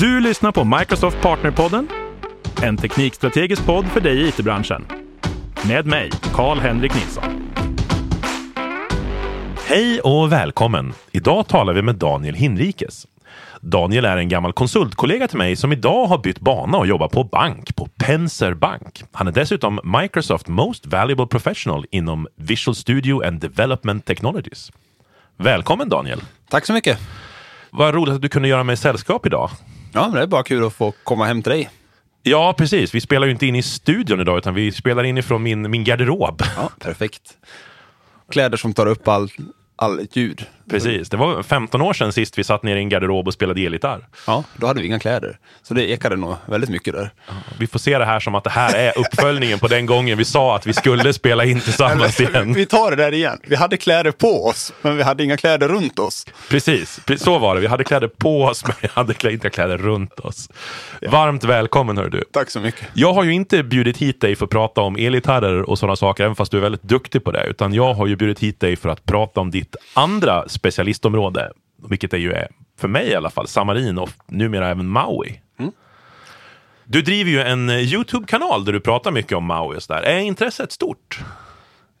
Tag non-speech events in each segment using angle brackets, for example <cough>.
Du lyssnar på Microsoft Partnerpodden, en teknikstrategisk podd för dig i it-branschen. Med mig, Karl-Henrik Nilsson. Hej och välkommen! Idag talar vi med Daniel Hinrikes. Daniel är en gammal konsultkollega till mig som idag har bytt bana och jobbar på bank, på Penser Bank. Han är dessutom Microsoft Most Valuable Professional inom Visual Studio and Development Technologies. Välkommen Daniel! Tack så mycket. Vad roligt att du kunde göra mig sällskap idag. Ja, men det är bara kul att få komma hem till dig. Ja, precis. Vi spelar ju inte in i studion idag, utan vi spelar in ifrån min, min garderob. Ja, perfekt. Kläder som tar upp all, all ljud. Precis. Det var 15 år sedan sist vi satt ner i en garderob och spelade elgitarr. Ja, då hade vi inga kläder. Så det ekade nog väldigt mycket där. Vi får se det här som att det här är uppföljningen på den gången vi sa att vi skulle spela in tillsammans igen. Vi tar det där igen. Vi hade kläder på oss, men vi hade inga kläder runt oss. Precis, pre- så var det. Vi hade kläder på oss, men vi hade inte kläder runt oss. Varmt välkommen hör du. Tack så mycket. Jag har ju inte bjudit hit dig för att prata om elgitarrer och sådana saker, även fast du är väldigt duktig på det. Utan jag har ju bjudit hit dig för att prata om ditt andra specialistområde. Vilket är ju är, för mig i alla fall, Samarin och numera även Maui. Du driver ju en eh, YouTube-kanal där du pratar mycket om Maui och sådär. Är intresset stort?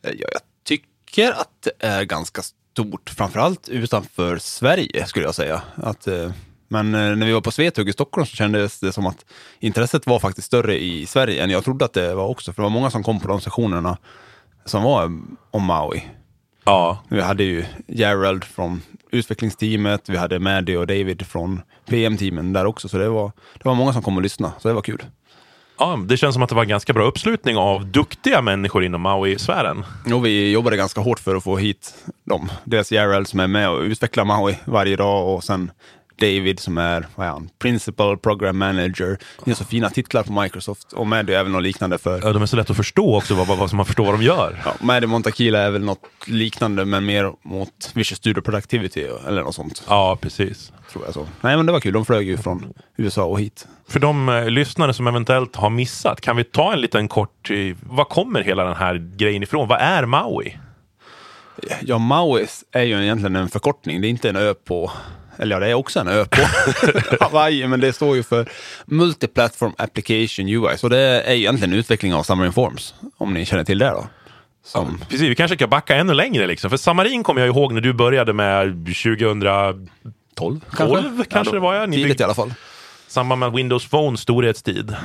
Ja, jag tycker att det är ganska stort, framförallt utanför Sverige skulle jag säga. Att, eh, men eh, när vi var på Svetug i Stockholm så kändes det som att intresset var faktiskt större i Sverige än jag trodde att det var också. För det var många som kom på de sessionerna som var om Maui. Ja, Vi hade ju Gerald från utvecklingsteamet, vi hade Maddie och David från PM-teamen där också. Så det var, det var många som kom och lyssnade, så det var kul. Ja, det känns som att det var en ganska bra uppslutning av duktiga människor inom Maui-sfären. Och vi jobbade ganska hårt för att få hit dem. Dels Gerald som är med och utvecklar Maui varje dag och sen David som är, vad är han, Principal Program Manager. Det är så fina titlar på Microsoft och Maddie är väl något liknande för Ja, de är så lätt att förstå också, vad, vad, vad som man förstår vad de gör. Ja, Maddie Montakila är väl något liknande men mer mot Visual Studio Productivity eller något sånt. Ja, precis. Tror jag så. Nej men det var kul, de flög ju från USA och hit. För de eh, lyssnare som eventuellt har missat, kan vi ta en liten kort, eh, var kommer hela den här grejen ifrån? Vad är Maui? Ja, Maui är ju egentligen en förkortning. Det är inte en ö på, eller ja, det är också en ö på <laughs> Hawaii, men det står ju för Multiplatform Application UI. Så det är egentligen utveckling av Summer Informs, om ni känner till det då. Som, Precis, vi kanske ska backa ännu längre liksom. För Samarin kommer jag ihåg när du började med 2012 12 kanske, det var jag. Ni Tidigt i alla fall. samband med Windows Phone storhetstid.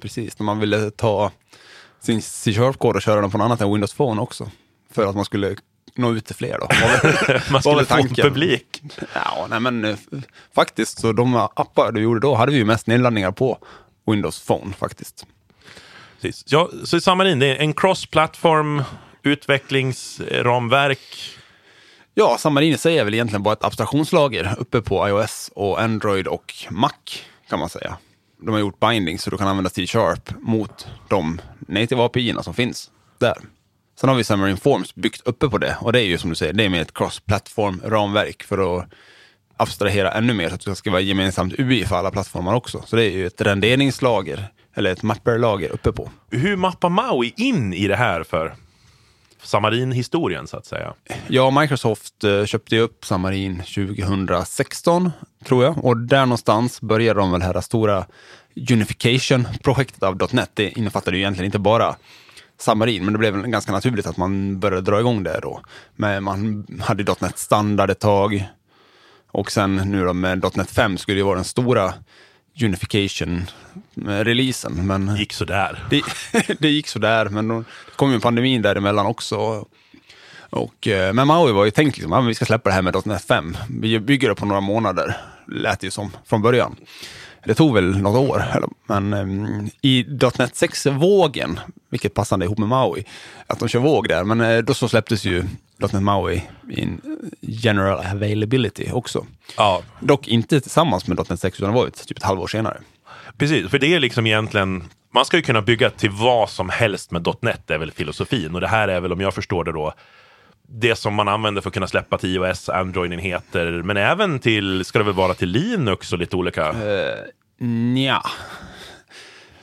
Precis, när man ville ta sin C-sharp-kod och köra den på något annat än Windows Phone också. För att man skulle nå ut till fler då. <laughs> Var Man skulle få publik. Ja, nej men eh, faktiskt så de appar du gjorde då hade vi ju mest nedladdningar på Windows Phone faktiskt. Precis. Ja, så Samarin, det är en cross-plattform utvecklingsramverk. Ja, Xamarin i sig är väl egentligen bara ett abstraktionslager uppe på iOS och Android och Mac kan man säga. De har gjort bindings så du kan använda C-sharp mot de native API-erna som finns där. Sen har vi Xamarin Forms byggt uppe på det och det är ju som du säger, det är med ett cross-plattform-ramverk för att abstrahera ännu mer så att det ska vara gemensamt UI för alla plattformar också. Så det är ju ett renderingslager, eller ett mapper-lager uppe på. Hur mappar Maui in i det här för Samarin-historien så att säga? Ja, Microsoft eh, köpte ju upp Xamarin 2016, tror jag. Och där någonstans började de väl det här stora Unification-projektet av .NET. Det innefattade ju egentligen inte bara Xamarin, men det blev ganska naturligt att man började dra igång det då. Men man hade .NET standard ett tag. Och sen nu då med .NET 5 skulle det vara den stora Unification-releasen. Men Gick sådär. <laughs> det, det gick sådär, men då kom ju pandemin däremellan också. Och, eh, men Maui var ju tänkt liksom, att vi ska släppa det här med .NET 5. Vi bygger det på några månader, lät det ju som från början. Det tog väl något år, <laughs> men um, i .NET 6-vågen, vilket passade ihop med Maui, att de kör våg där, men eh, då så släpptes ju .NET Maui in general availability också. Ja, Dock inte tillsammans med .NET 6, utan det var ju typ ett halvår senare. precis. För det är liksom egentligen, man ska ju kunna bygga till vad som helst med .NET är väl filosofin. Och det här är väl, om jag förstår det då, det som man använder för att kunna släppa till iOS, Android-enheter, men även till, ska det väl vara till Linux och lite olika? Eh, nja.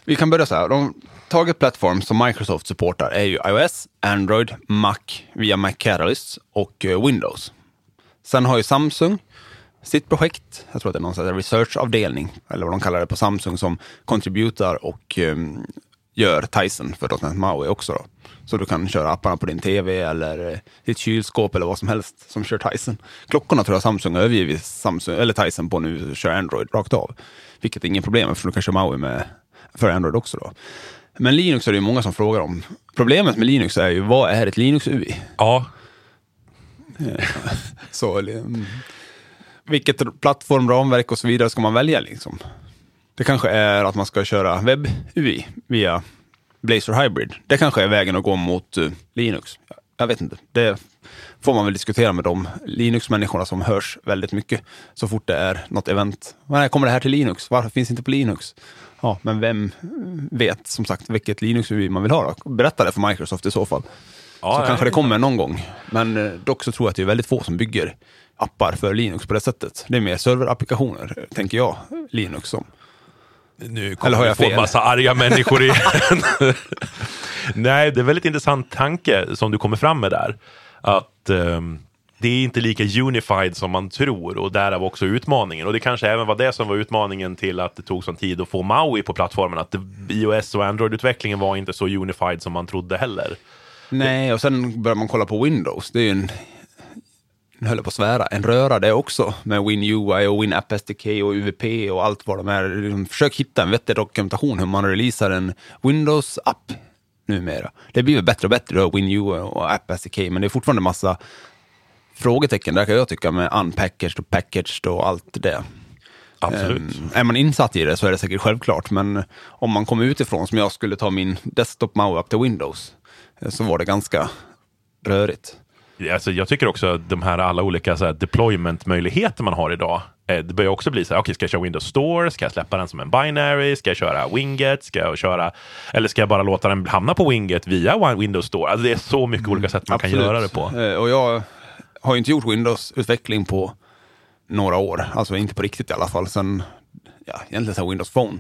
Vi kan börja så här. De target plattform som Microsoft supportar är ju iOS, Android, Mac via Mac Catalyst och eh, Windows. Sen har ju Samsung sitt projekt. Jag tror att det är någon researchavdelning, eller vad de kallar det på Samsung, som contributar och um, gör Tyson för .NET Maui också. Då. Så du kan köra apparna på din tv eller eh, ditt kylskåp eller vad som helst som kör Tyson. Klockorna tror jag Samsung har övergivit Samsung, eller Tyson på nu, kör Android rakt av. Vilket är inget problem eftersom du kan köra Maui med, för Android också. Då. Men Linux är det ju många som frågar om. Problemet med Linux är ju, vad är ett Linux-UI? Ja, <laughs> Så, mm, vilket plattform, ramverk och så vidare ska man välja liksom? Det kanske är att man ska köra webb-UI via Blazor Hybrid. Det kanske är vägen att gå mot uh, Linux. Jag vet inte. Det får man väl diskutera med de Linux-människorna som hörs väldigt mycket så fort det är något event. När kommer det här till Linux? Varför finns det inte på Linux? Ja, men vem vet som sagt vilket Linux-UI man vill ha? Då? Berätta det för Microsoft i så fall. Ja, så kanske det kommer någon gång. Men eh, dock så tror jag att det är väldigt få som bygger appar för Linux på det sättet. Det är mer serverapplikationer, tänker jag, Linux som. Nu kommer Eller har vi jag få fel? en massa arga människor igen. <laughs> Nej, det är en väldigt intressant tanke som du kommer fram med där. Att ehm, det är inte lika unified som man tror och därav också utmaningen. Och det kanske även var det som var utmaningen till att det tog sån tid att få Maui på plattformen. Att iOS och Android-utvecklingen var inte så unified som man trodde heller. Nej, och sen börjar man kolla på Windows. Det är ju en, nu höll jag på att svära, en röra det också med WinUI och WinApp SDK och UVP och allt vad de är. Liksom, Försök hitta en vettig dokumentation hur man releasar en Windows-app numera. Det blir väl bättre och bättre, då, WinUI och App SDK, men det är fortfarande massa frågetecken där kan jag tycka med unpackaged och packaged och allt det. Absolut. Ehm, är man insatt i det så är det säkert självklart, men om man kommer utifrån, som jag skulle ta min desktop Maui upp till Windows, eh, så var det ganska rörigt. Alltså, jag tycker också att de här alla olika så här, deployment-möjligheter man har idag, eh, det börjar också bli så här, okej, ska jag köra Windows Store? Ska jag släppa den som en binary? Ska jag köra Winget? Ska jag köra, eller ska jag bara låta den hamna på Winget via Windows Store? Alltså, det är så mycket olika sätt man kan göra det på. Eh, Och jag har ju inte gjort Windows-utveckling på några år, alltså inte på riktigt i alla fall, sen ja, egentligen sen Windows Phone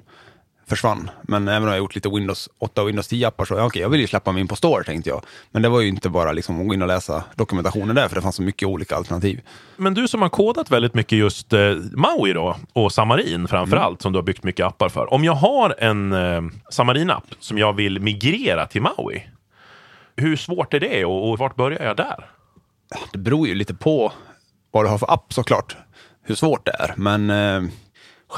försvann. Men även om jag gjort lite Windows 8 och Windows 10-appar så, ja, okej, jag vill ju släppa min på Store tänkte jag. Men det var ju inte bara liksom att gå in och läsa dokumentationen där, för det fanns så mycket olika alternativ. Men du som har kodat väldigt mycket just eh, Maui då, och Xamarin framför allt, som du har byggt mycket appar för. Om jag har en eh, Xamarin-app som jag vill migrera till Maui, hur svårt är det och, och vart börjar jag där? Det beror ju lite på vad du har för app såklart, hur svårt det är. Men eh,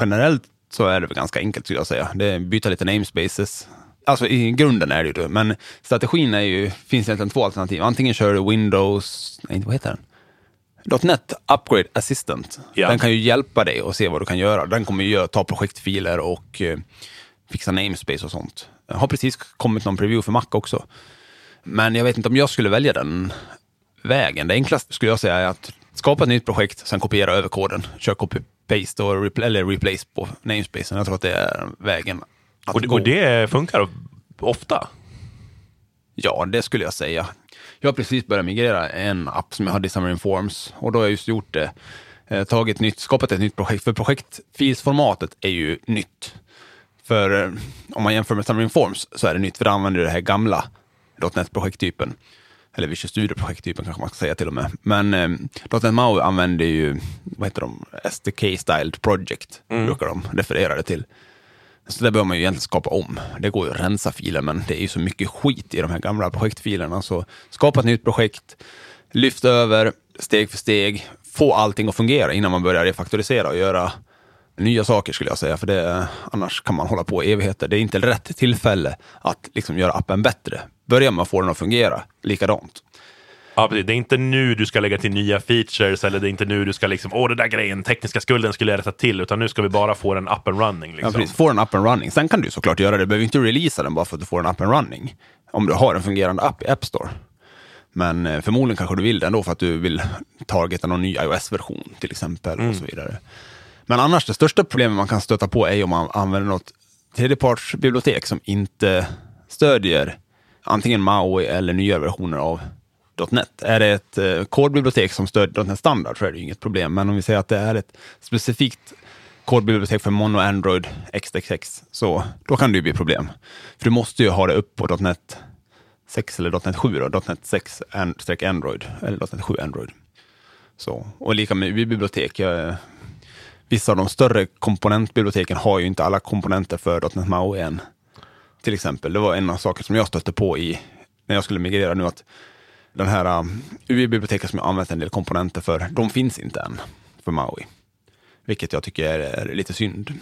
generellt så är det väl ganska enkelt skulle jag säga. Det byta lite namespaces. Alltså i grunden är det ju det, men strategin är ju, finns egentligen två alternativ. Antingen kör du Windows, nej, vad heter den? .NET Upgrade Assistant. Ja. Den kan ju hjälpa dig och se vad du kan göra. Den kommer ju ta projektfiler och eh, fixa namespace och sånt. Jag har precis kommit någon preview för Mac också. Men jag vet inte om jag skulle välja den vägen. Det enklaste skulle jag säga är att skapa ett nytt projekt, sen kopiera över koden, kör copy-paste och repl- eller replace på namespacen. Jag tror att det är vägen att Och, gå. och det funkar ofta. Ja, det skulle jag säga. Jag har precis börjat migrera en app som jag hade i Xamarin Forms och då har jag just gjort det. Eh, tagit nytt, skapat ett nytt projekt, för projektfilsformatet är ju nytt. För eh, om man jämför med Xamarin Forms så är det nytt, för det använder det här gamla .NET-projekttypen. Eller Visual Studio-projekttypen kanske man ska säga till och med. Men eh, .NET MAUI använder ju, vad heter de, SDK-styled project, brukar de referera det till. Så det behöver man ju egentligen skapa om. Det går ju att rensa filer, men det är ju så mycket skit i de här gamla projektfilerna. Så skapa ett nytt projekt, lyft över steg för steg, få allting att fungera innan man börjar refaktorisera och göra nya saker skulle jag säga. För det, annars kan man hålla på i evigheter. Det är inte rätt tillfälle att liksom göra appen bättre. Börja med att få den att fungera likadant. Ja, precis. Det är inte nu du ska lägga till nya features eller det är inte nu du ska liksom, åh, det där grejen, tekniska skulden skulle jag rätta till, utan nu ska vi bara få den up and running. Ja, Liksom. precis. Få den up and running. Sen kan du såklart göra det. Du behöver inte releasa den bara för att du får den up and running. Om du har en fungerande app i App Store. Men eh, förmodligen kanske du vill det ändå för att du vill targeta någon ny iOS-version till exempel och så vidare. Men annars, det största problemet man kan stöta på är ju om man använder något tredjepartsbibliotek som inte stödjer antingen MAUI eller nya versioner av .NET. Är det ett eh, kodbibliotek som stödjer .NET standard så är det ju inget problem. Men om vi säger att det är ett specifikt kodbibliotek för Mono Android XXX, så då kan det ju bli problem. För du måste ju ha det upp på .NET 6 eller .NET 7 då, .NET 6 and, Android eller .NET 7 Android. Så, och lika med UI-bibliotek. jag vissa av de större komponentbiblioteken har ju inte alla komponenter för .NET MAUI än. Till exempel, det var en av sakerna som jag stötte på i när jag skulle migrera nu, att den här um, UI-biblioteket som jag använt en del komponenter för, de finns inte än för MAUI. Vilket jag tycker är, är lite synd.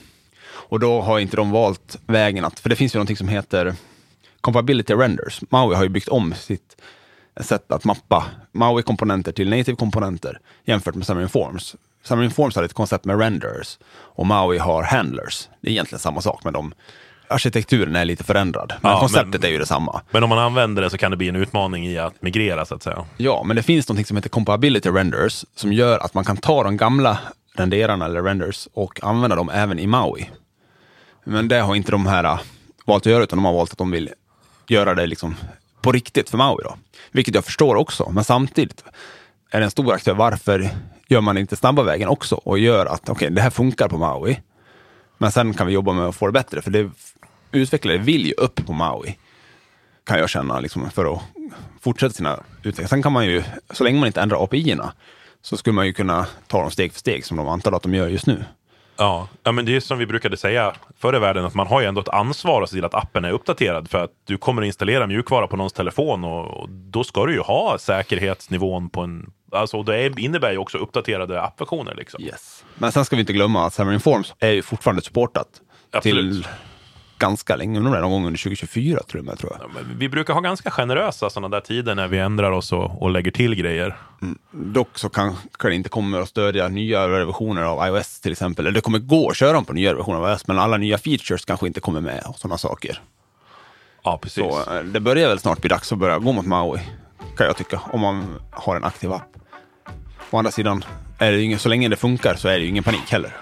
Och då har inte de valt vägen att, för det finns ju någonting som heter Compatibility Renders. MAUI har ju byggt om sitt sätt att mappa MAUI-komponenter till native-komponenter jämfört med Xamarin Forms. Xamarin Forms har ett koncept med renders och MAUI har handlers. Det är egentligen samma sak med dem. Arkitekturen är lite förändrad, men Ja, konceptet men- är ju detsamma. Men om man använder det så kan det bli en utmaning i att migrera så att säga. Ja, men det finns något som heter compatibility renders som gör att man kan ta de gamla renderarna eller renders och använda dem även i MAUI. Men det har inte de här äh, valt att göra, utan de har valt att de vill göra det liksom på riktigt för MAUI. Då. Vilket jag förstår också, men samtidigt är det en stor aktör. Varför gör man inte snabba vägen också och gör att okej, det här funkar på MAUI. Men sen kan vi jobba med att få det bättre, för det, utvecklare vill ju upp på MAUI kan jag känna, liksom, för att fortsätta sina utveckling. Sen kan man ju, så länge man inte ändrar API-erna, så skulle man ju kunna ta dem steg för steg som de antar att de gör just nu. Ja. ja, men det är som vi brukade säga förr i världen, att man har ju ändå ett ansvar att se till att appen är uppdaterad. För att du kommer att installera mjukvara på någons telefon och, och då ska du ju ha säkerhetsnivån på en... Alltså det är, innebär ju också uppdaterade appversioner. Liksom. Yes. Men sen ska vi inte glömma att Xamarin Forms är ju fortfarande supportat Absolut. till ganska länge, undrar om det är någon gång under 2024 tror jag. Tror jag. Ja, Vi brukar ha ganska generösa sådana där tider när vi ändrar oss och, och lägger till grejer. Dock så kanske det inte kommer att stödja nya versioner av iOS till exempel. Eller det kommer gå att köra dem på nya versioner av iOS, men alla nya features kanske inte kommer med och sådana saker. Ja, precis. Så eh, det börjar väl snart bli dags att börja gå mot Maui, kan jag tycka, om man har en aktiv app. Å andra sidan, är det ingen, så länge det funkar så är det ju ingen panik heller.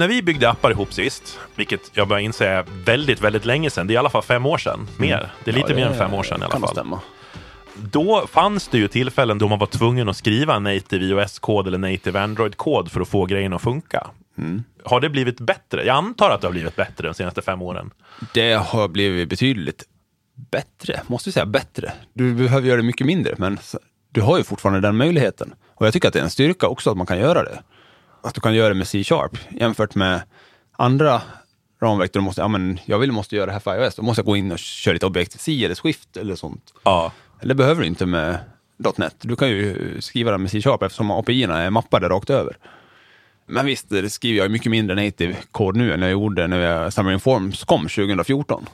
När vi byggde appar ihop sist, vilket jag börjar inse är väldigt, väldigt länge sedan, det är i alla fall fem år sedan, mer. Det är lite Mm. Ja, mer än fem år sedan i alla fall. stämma. Då fanns det ju tillfällen då man var tvungen att skriva native iOS-kod eller native Android-kod för att få grejerna att funka. Mm. Har det blivit bättre? Jag antar att det har blivit bättre de senaste fem åren. Det har blivit betydligt bättre, måste vi säga bättre. Du behöver göra det mycket mindre, men du har ju fortfarande den möjligheten. Och jag tycker att det är en styrka också att man kan göra det. Att du kan göra det med C-sharp jämfört med andra ramverk där du måste, ja men jag vill måste göra det här för iOS, då måste jag gå in och köra lite Objective-C eller Swift eller sånt. Ja. Det behöver du inte med .NET. Du kan ju skriva det med C-sharp eftersom API-erna är mappade rakt över. Men visst, det skriver jag mycket mindre native kod nu än jag gjorde när jag, Xamarin Forms kom 2014.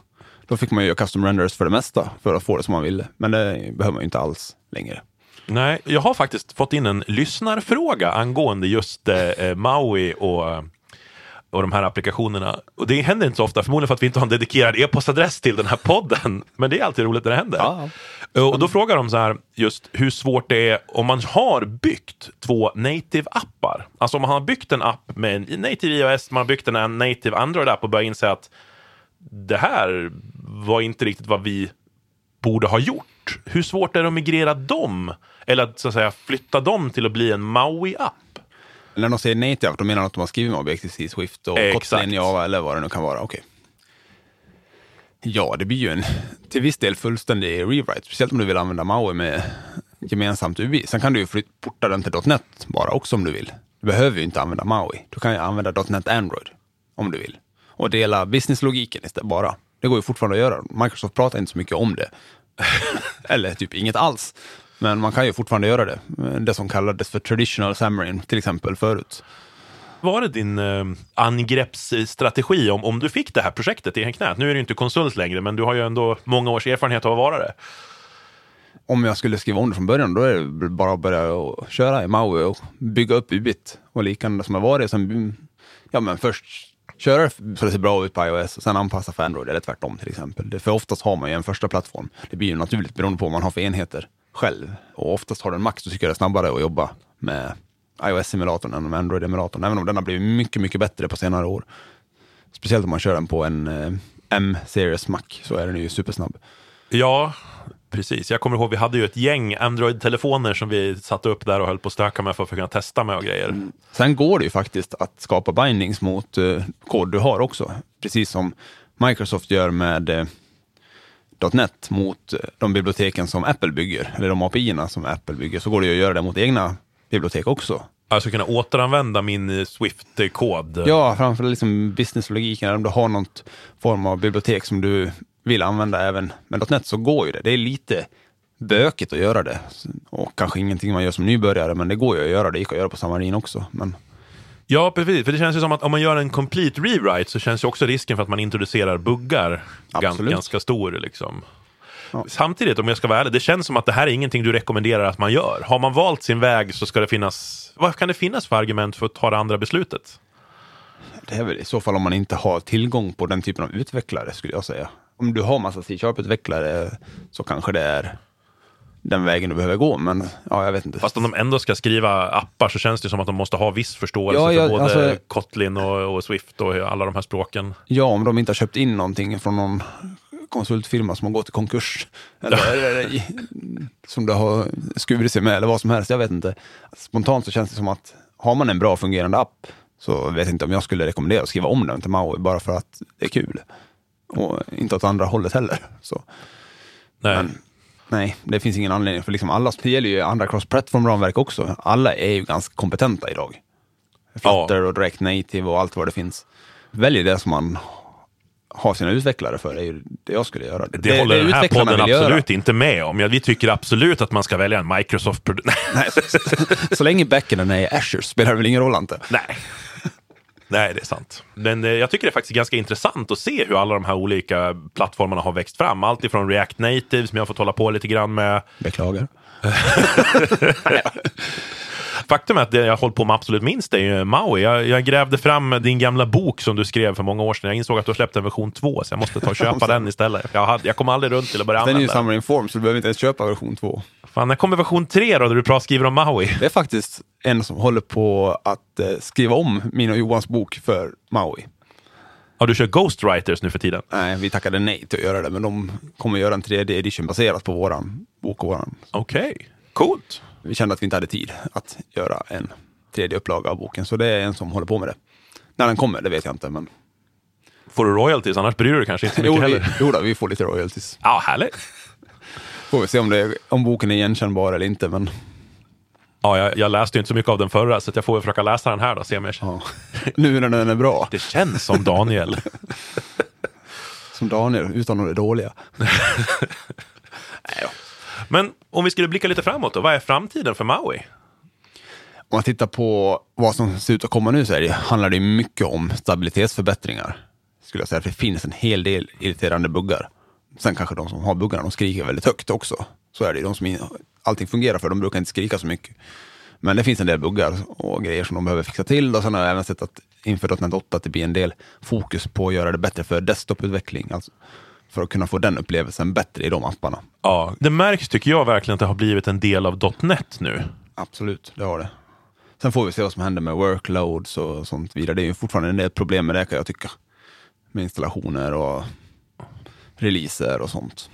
Då fick man ju göra custom renders för det mesta för att få det som man ville. Men det behöver man ju inte alls längre. Nej, jag har faktiskt fått in en lyssnarfråga angående just eh, Maui och, och de här applikationerna. Och det händer inte så ofta, förmodligen för att vi inte har en dedikerad e-postadress till den här podden. <laughs> Men det är alltid roligt när det händer. Ja. Och då frågar de så här, just hur svårt det är om man har byggt två native-appar. Alltså om man har byggt en app med en native iOS, man har byggt en native Android-app och börjar inse att det här var inte riktigt vad vi borde ha gjort. Hur svårt är det att migrera dem? Eller att, så att säga, flytta dem till att bli en Maui-app? När de säger native, då menar de att de har skrivit med Objective-C, Swift och. Kotlin, Java eller vad det nu kan vara. Okej. Ja, det blir ju en <laughs> till viss del fullständig rewrite, speciellt om du vill använda Maui med gemensamt UI. Sen kan du ju porta den till .NET bara också om du vill. Du behöver ju inte använda Maui. Du kan ju använda .NET Android om du vill. Och dela businesslogiken istället bara. Det går ju fortfarande att göra. Microsoft pratar inte så mycket om det. <laughs> Eller typ inget alls. Men man kan ju fortfarande göra det. Det som kallades för traditional Xamarin till exempel förut. Var det din eh, angreppsstrategi om, om du fick det här projektet i knät? Nu är du inte konsult längre, men du har ju ändå många års erfarenhet av att vara det. om jag skulle skriva om det från början, då är det bara att börja köra i Maui och bygga upp UBIT och liknande som har varit. Sen, ja, men först köra så det ser bra ut på iOS och sen anpassa för Android eller tvärtom till exempel. Det, för oftast har man ju en första plattform. Det blir ju naturligt beroende på vad man har för enheter själv. Och oftast har den Max, så tycker jag det är snabbare att jobba med iOS-emulatorn än med Android-emulatorn. Även om den har blivit mycket, mycket bättre på senare år. Speciellt om man kör den på en eh, M-series Mac så är den ju supersnabb. Ja, precis. Jag kommer ihåg, vi hade ju ett gäng Android-telefoner som vi satte upp där och höll på att stöka med för att kunna testa med och grejer. Sen går det ju faktiskt att skapa bindings mot eh, kod du har också. Precis som Microsoft gör med eh, .NET mot eh, de biblioteken som Apple bygger, eller de API-erna som Apple bygger, så går det ju att göra det mot egna bibliotek också. Alltså kunna återanvända min eh, Swift-kod. Ja, framför liksom businesslogiken, om du har någon form av bibliotek som du vill använda även med .NET så går ju det. Det är lite bökigt att göra det. Och kanske ingenting man gör som nybörjare, men det går ju att göra. Det gick att göra på Xamarin också. Men Ja, precis. För det känns ju som att om man gör en complete rewrite så känns ju också risken för att man introducerar buggar gan, Absolut. ganska stor. Liksom. Ja. Samtidigt, om jag ska vara ärlig, det känns som att det här är ingenting du rekommenderar att man gör. Har man valt sin väg så ska det finnas... Vad kan det finnas för argument för att ta det andra beslutet? det är väl i så fall om man inte har tillgång på den typen av utvecklare, skulle jag säga. Om du har massa C-sharp-utvecklare så kanske det är den vägen du behöver gå, men ja, jag vet inte. Fast om de ändå ska skriva appar så känns det som att de måste ha viss förståelse Ja, för ja, både alltså- Kotlin och, och Swift och alla de här språken. Ja, om de inte har köpt in någonting från någon konsultfirma som har gått i konkurs. <laughs> Eller, eller som det har skurit sig med, eller vad som helst. Jag vet inte. Spontant så känns det som att har man en bra fungerande app så vet jag inte om jag skulle rekommendera att skriva om den till Maui bara för att det är kul. Och inte åt andra hållet heller. Så. Nej. Men nej, det finns ingen anledning. För liksom alla, det gäller ju andra cross-platform-ramverk också. Alla är ju ganska kompetenta idag. Flutter och Direct Native och allt vad det finns. Välj det som man har sina utvecklare för. Det är ju det jag skulle göra. Det, håller den här podden vill göra. absolut inte med om. Ja, vi tycker absolut att man ska välja en Microsoft-produkt. Nej, så, så länge backenden är i Azure spelar det väl ingen roll inte. Nej. Nej, det är sant. Men eh, jag tycker det är faktiskt ganska intressant att se hur alla de här olika plattformarna har växt fram. Allt ifrån React Native som jag har fått hålla på lite grann med. Beklagar. <laughs> Faktum är att det jag har hållit på med absolut minst är ju Maui. Jag, jag grävde fram din gamla bok som du skrev för många år sedan. Jag insåg att du har släppt en version 2, så jag måste ta och <laughs> köpa den istället. Jag, hade, jag kom aldrig runt till att börja Den är ju använda den. Summer Inform så du behöver inte ens köpa version 2. Fan, när kommer version 3 då, där du skriver om Maui? Det är faktiskt en som håller på att eh, skriva om min och Johans bok för Maui. Ja, du kör Ghostwriters nu för tiden? Nej, vi tackade nej till att göra det, men de kommer göra en tredje edition baserat på våran bok och våran. Okej, coolt. Vi kände att vi inte hade tid att göra en tredje upplaga av boken, så det är en som håller på med det. När den kommer, det vet jag inte, men... Får du royalties? Annars bryr du dig kanske inte så Jo, mycket vi, heller. jo då, vi får lite royalties. Ja, härligt. Får vi se om, det, om boken är igenkännbar eller inte, men Ja, jag, jag läste ju inte så mycket av den förra, så jag får väl försöka läsa den här då, se om jag ja. nu när den är bra, Det känns som Daniel. <laughs> som Daniel, utan att det dåliga. <laughs> Men om vi skulle blicka lite framåt då, vad är framtiden för Maui? Om man tittar på vad som ser ut att komma nu så är det, handlar det mycket om stabilitetsförbättringar. Skulle jag säga, för det finns en hel del irriterande buggar. Sen kanske de som har buggarna, de skriker väldigt högt också. Så är det, de som in, allting fungerar för, de brukar inte skrika så mycket. Men det finns en del buggar och grejer som de behöver fixa till. Och sen har jag även sett att inför .NET 8 att det blir en del fokus på att göra det bättre för desktop-utveckling. Alltså för att kunna få den upplevelsen bättre i de apparna. Ja, det märks tycker jag verkligen att det har blivit en del av .NET nu. Absolut, det har det. Sen får vi se vad som händer med workloads och sånt vidare. Det är ju fortfarande en del problem med det kan jag tycka. Med installationer och releaser och sånt.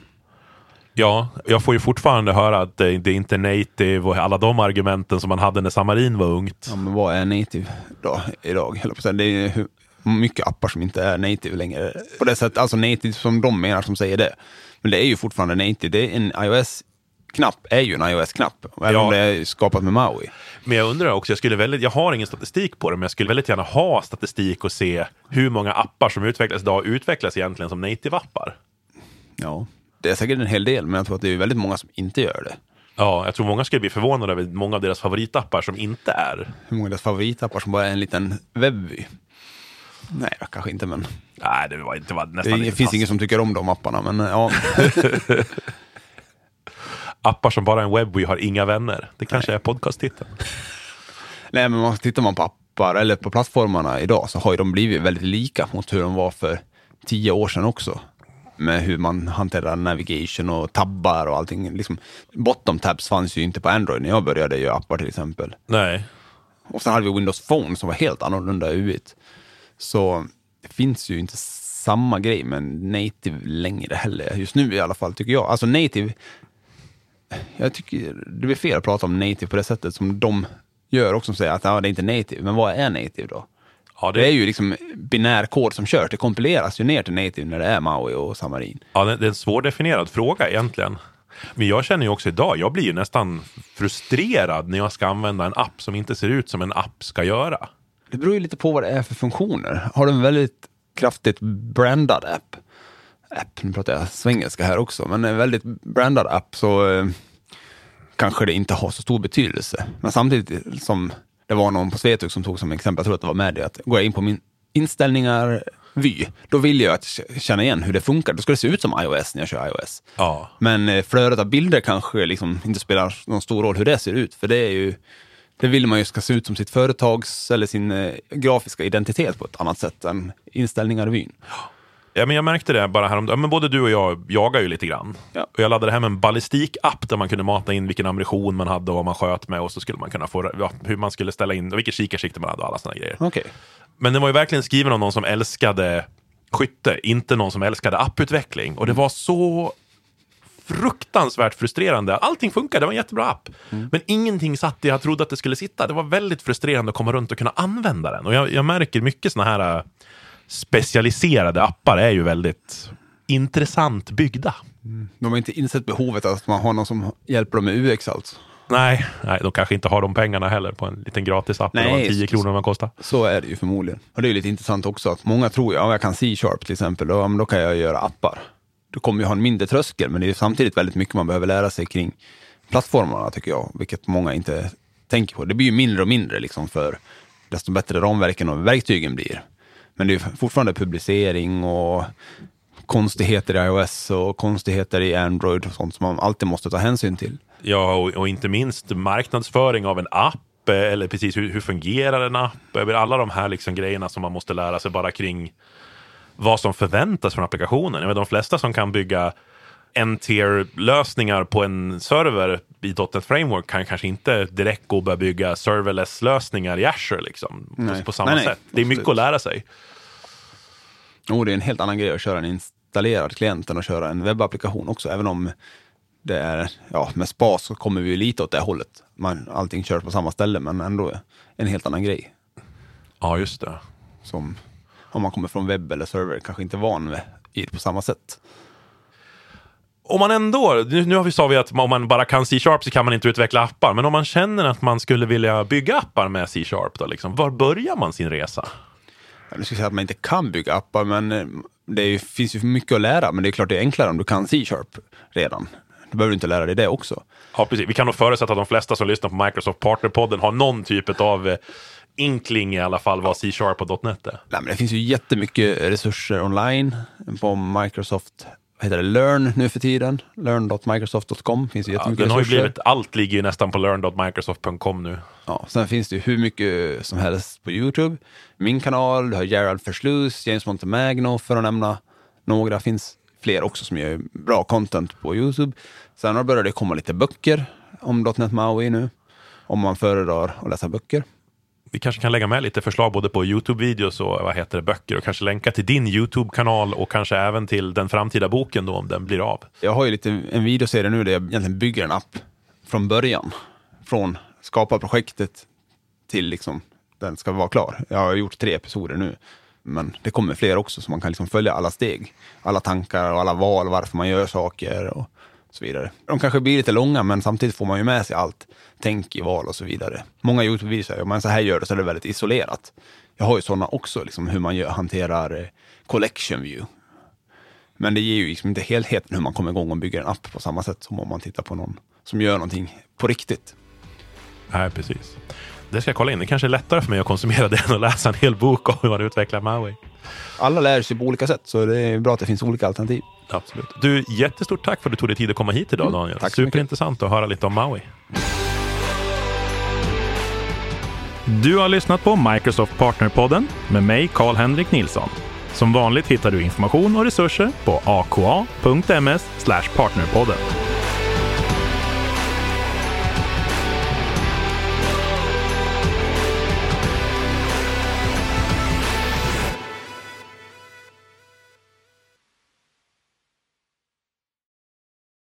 Ja, jag får ju fortfarande höra att det, det är inte native och alla de argumenten som man hade när Samarin var ungt. Ja, men vad är native då, idag? Det är ju mycket appar som inte är native längre. På det sättet, alltså native som de menar som säger det. Men det är ju fortfarande native. Det är en iOS-knapp är ju en iOS-knapp. Även Ja. om det är skapat med Maui. Men jag undrar också, jag, skulle väldigt, jag har ingen statistik på det, men jag skulle väldigt gärna ha statistik och se hur många appar som utvecklas idag utvecklas egentligen som native-appar. Ja, det är säkert en hel del, men jag tror att det är väldigt många som inte gör det. Ja, jag tror många skulle bli förvånade över många av deras favoritappar som inte är. Hur många av deras favoritappar som bara är en liten webbvy? Nej, kanske inte, men Nej, det var inte var det nästan är, lite finns ingen som tycker om de apparna. Men ja, <laughs> Appar som bara är en webview har inga vänner. Det kanske är podcasttiteln. Nej, men tittar man på appar eller på plattformarna idag så har ju de blivit väldigt lika mot hur de var för tio år sedan också. Med hur man hanterar navigation och tabbar och allting. Liksom, bottom tabs fanns ju inte på Android när jag började göra appar till exempel. Nej. Och sen hade vi Windows Phone som var helt annorlunda UIt. Så det finns ju inte samma grej med native längre heller. Just nu i alla fall tycker jag. Alltså native, jag tycker det blir fel att prata om native på det sättet som de gör också. Som säger att ja, det är inte native. Men vad är native då? Ja, det... det- är ju liksom binär kod som körs. Det kompileras ju ner till native när det är Maui och Xamarin. Ja, det det är en svårdefinierad fråga egentligen. Men jag känner ju också idag, jag blir ju nästan frustrerad när jag ska använda en app som inte ser ut som en app ska göra. Det beror ju lite på vad det är för funktioner. Har du en väldigt kraftigt brandad app, app nu pratar jag svengelska här också, men en väldigt brandad app så eh, kanske det inte har så stor betydelse. Men samtidigt som det var någon på Svetuk som tog som exempel, jag tror att det var med det, att går jag in på min inställningar vy, då vill jag att känna igen hur det funkar. Då ska det se ut som iOS när jag kör iOS. Ja, Men eh, flödet av bilder kanske liksom inte spelar någon stor roll hur det ser ut, för det är ju det vill man ju ska se ut som sitt företags eller sin eh, grafiska identitet på ett annat sätt än inställningar i vyn. Ja, men jag märkte det bara häromdagen. Men både du och jag jagar ju lite grann. Ja. Och jag laddade hem en ballistik-app där man kunde mata in vilken ammunition man hade och vad man sköt med. Och så skulle man kunna få ja, hur man skulle ställa in, och vilket kikarsikte man hade och alla sådana grejer. Okej. Men den var ju verkligen skriven av någon som älskade skytte, inte någon som älskade apputveckling. Och det var så fruktansvärt frustrerande. Allting funkade, det var en jättebra app. Men ingenting satt där jag trodde att det skulle sitta. Det var väldigt frustrerande att komma runt och kunna använda den. Och jag, jag märker mycket såna här äh, specialiserade appar är ju väldigt intressant byggda. De har inte insett behovet att man har någon som hjälper dem med UX alltså. Nej, nej, de kanske inte har de pengarna heller på en liten gratisapp. Nej, Nej, 10 så- kronor man kostar. Så är det ju förmodligen. Och det är ju lite intressant också att många tror ja jag kan C-sharp till exempel, då, då kan jag göra appar. Du kommer ju ha en mindre tröskel, men det är samtidigt väldigt mycket man behöver lära sig kring plattformarna tycker jag, vilket många inte tänker på. Det blir ju mindre och mindre liksom för desto bättre ramverken och verktygen blir. Men det är fortfarande publicering och konstigheter i iOS och konstigheter i Android och sånt som man alltid måste ta hänsyn till. Ja, och, och inte minst marknadsföring av en app, eh, eller precis hur, hur fungerar en app? Alla de här liksom grejerna som man måste lära sig bara kring vad som förväntas från applikationen. Jag de flesta som kan bygga N-tier-lösningar på en server i .NET Framework kan kanske inte direkt gå och börja bygga serverless-lösningar i Azure liksom, på, Nej. på samma Nej, nej, sätt. Det är mycket att lära sig. Och det är en helt annan grej att köra en installerad klient än att köra en webbapplikation också, även om det är, ja, med spas så kommer vi lite åt det hållet. Man, allting körs på samma ställe, men ändå en helt annan grej. Ja, just det. Som om man kommer från webb eller server, kanske inte van det på samma sätt. om man ändå, nu, nu har vi sa vi att om man bara kan C-sharp så kan man inte utveckla appar, men om man känner att man skulle vilja bygga appar med C-sharp, liksom, var börjar man sin resa? Jag skulle säga att man inte kan bygga appar, men eh, det ju, finns ju mycket att lära. Men det är klart det är enklare om du kan C-sharp redan. Då behöver du inte lära dig det också. Ja, precis. Vi kan nog förutsätta att de flesta som lyssnar på Microsoft Partnerpodden har någon typ av eh, inkling i alla fall vad C-sharp och .NET är. Nej, men det finns ju jättemycket resurser online på Microsoft vad heter det, Learn nu för tiden. Learn.microsoft.com finns ju Ja, jättemycket den har ju blivit, allt ligger ju nästan på learn.microsoft.com nu. Ja, sen finns det ju hur mycket som helst på YouTube. Min kanal, du har Gerald Verslus, James Montemagno för att nämna några. finns fler också som gör bra content på YouTube. Sen har börjat det komma lite böcker om .NET Maui nu. Om man föredrar att läsa böcker. Vi kanske kan lägga med lite förslag både på YouTube-videos och vad heter det, böcker och kanske länka till din YouTube-kanal och kanske även till den framtida boken då om den blir av. Jag har ju lite en videoserie nu där jag egentligen bygger en app från början. Från skapa projektet till liksom den ska vara klar. Jag har gjort tre episoder nu. Men det kommer fler också så man kan liksom följa alla steg. Alla tankar och alla val, varför man gör saker och så vidare. De kanske blir lite långa men samtidigt får man ju med sig allt. Tänk i val och så vidare. Många Youtube-videos säger man så här gör det så är det väldigt isolerat. Jag har ju sådana också, liksom hur man gör, hanterar eh, collection view. Men det ger ju liksom inte helheten hur man kommer igång och bygger en app på samma sätt som om man tittar på någon som gör någonting på riktigt. Nej, precis. Det ska jag kolla in. Det kanske är lättare för mig att konsumera <laughs> det än att läsa en hel bok om hur man utvecklar Maui. Alla lär sig på olika sätt, så det är bra att det finns olika alternativ. Absolut. Du, jättestort tack för att du tog dig tid att komma hit idag Daniel. tack så mycket. Superintressant att höra lite om Maui. Du har lyssnat på Microsoft Partnerpodden med mig, Karl-Henrik Nilsson. Som vanligt hittar du information och resurser på aka.ms partnerpodden.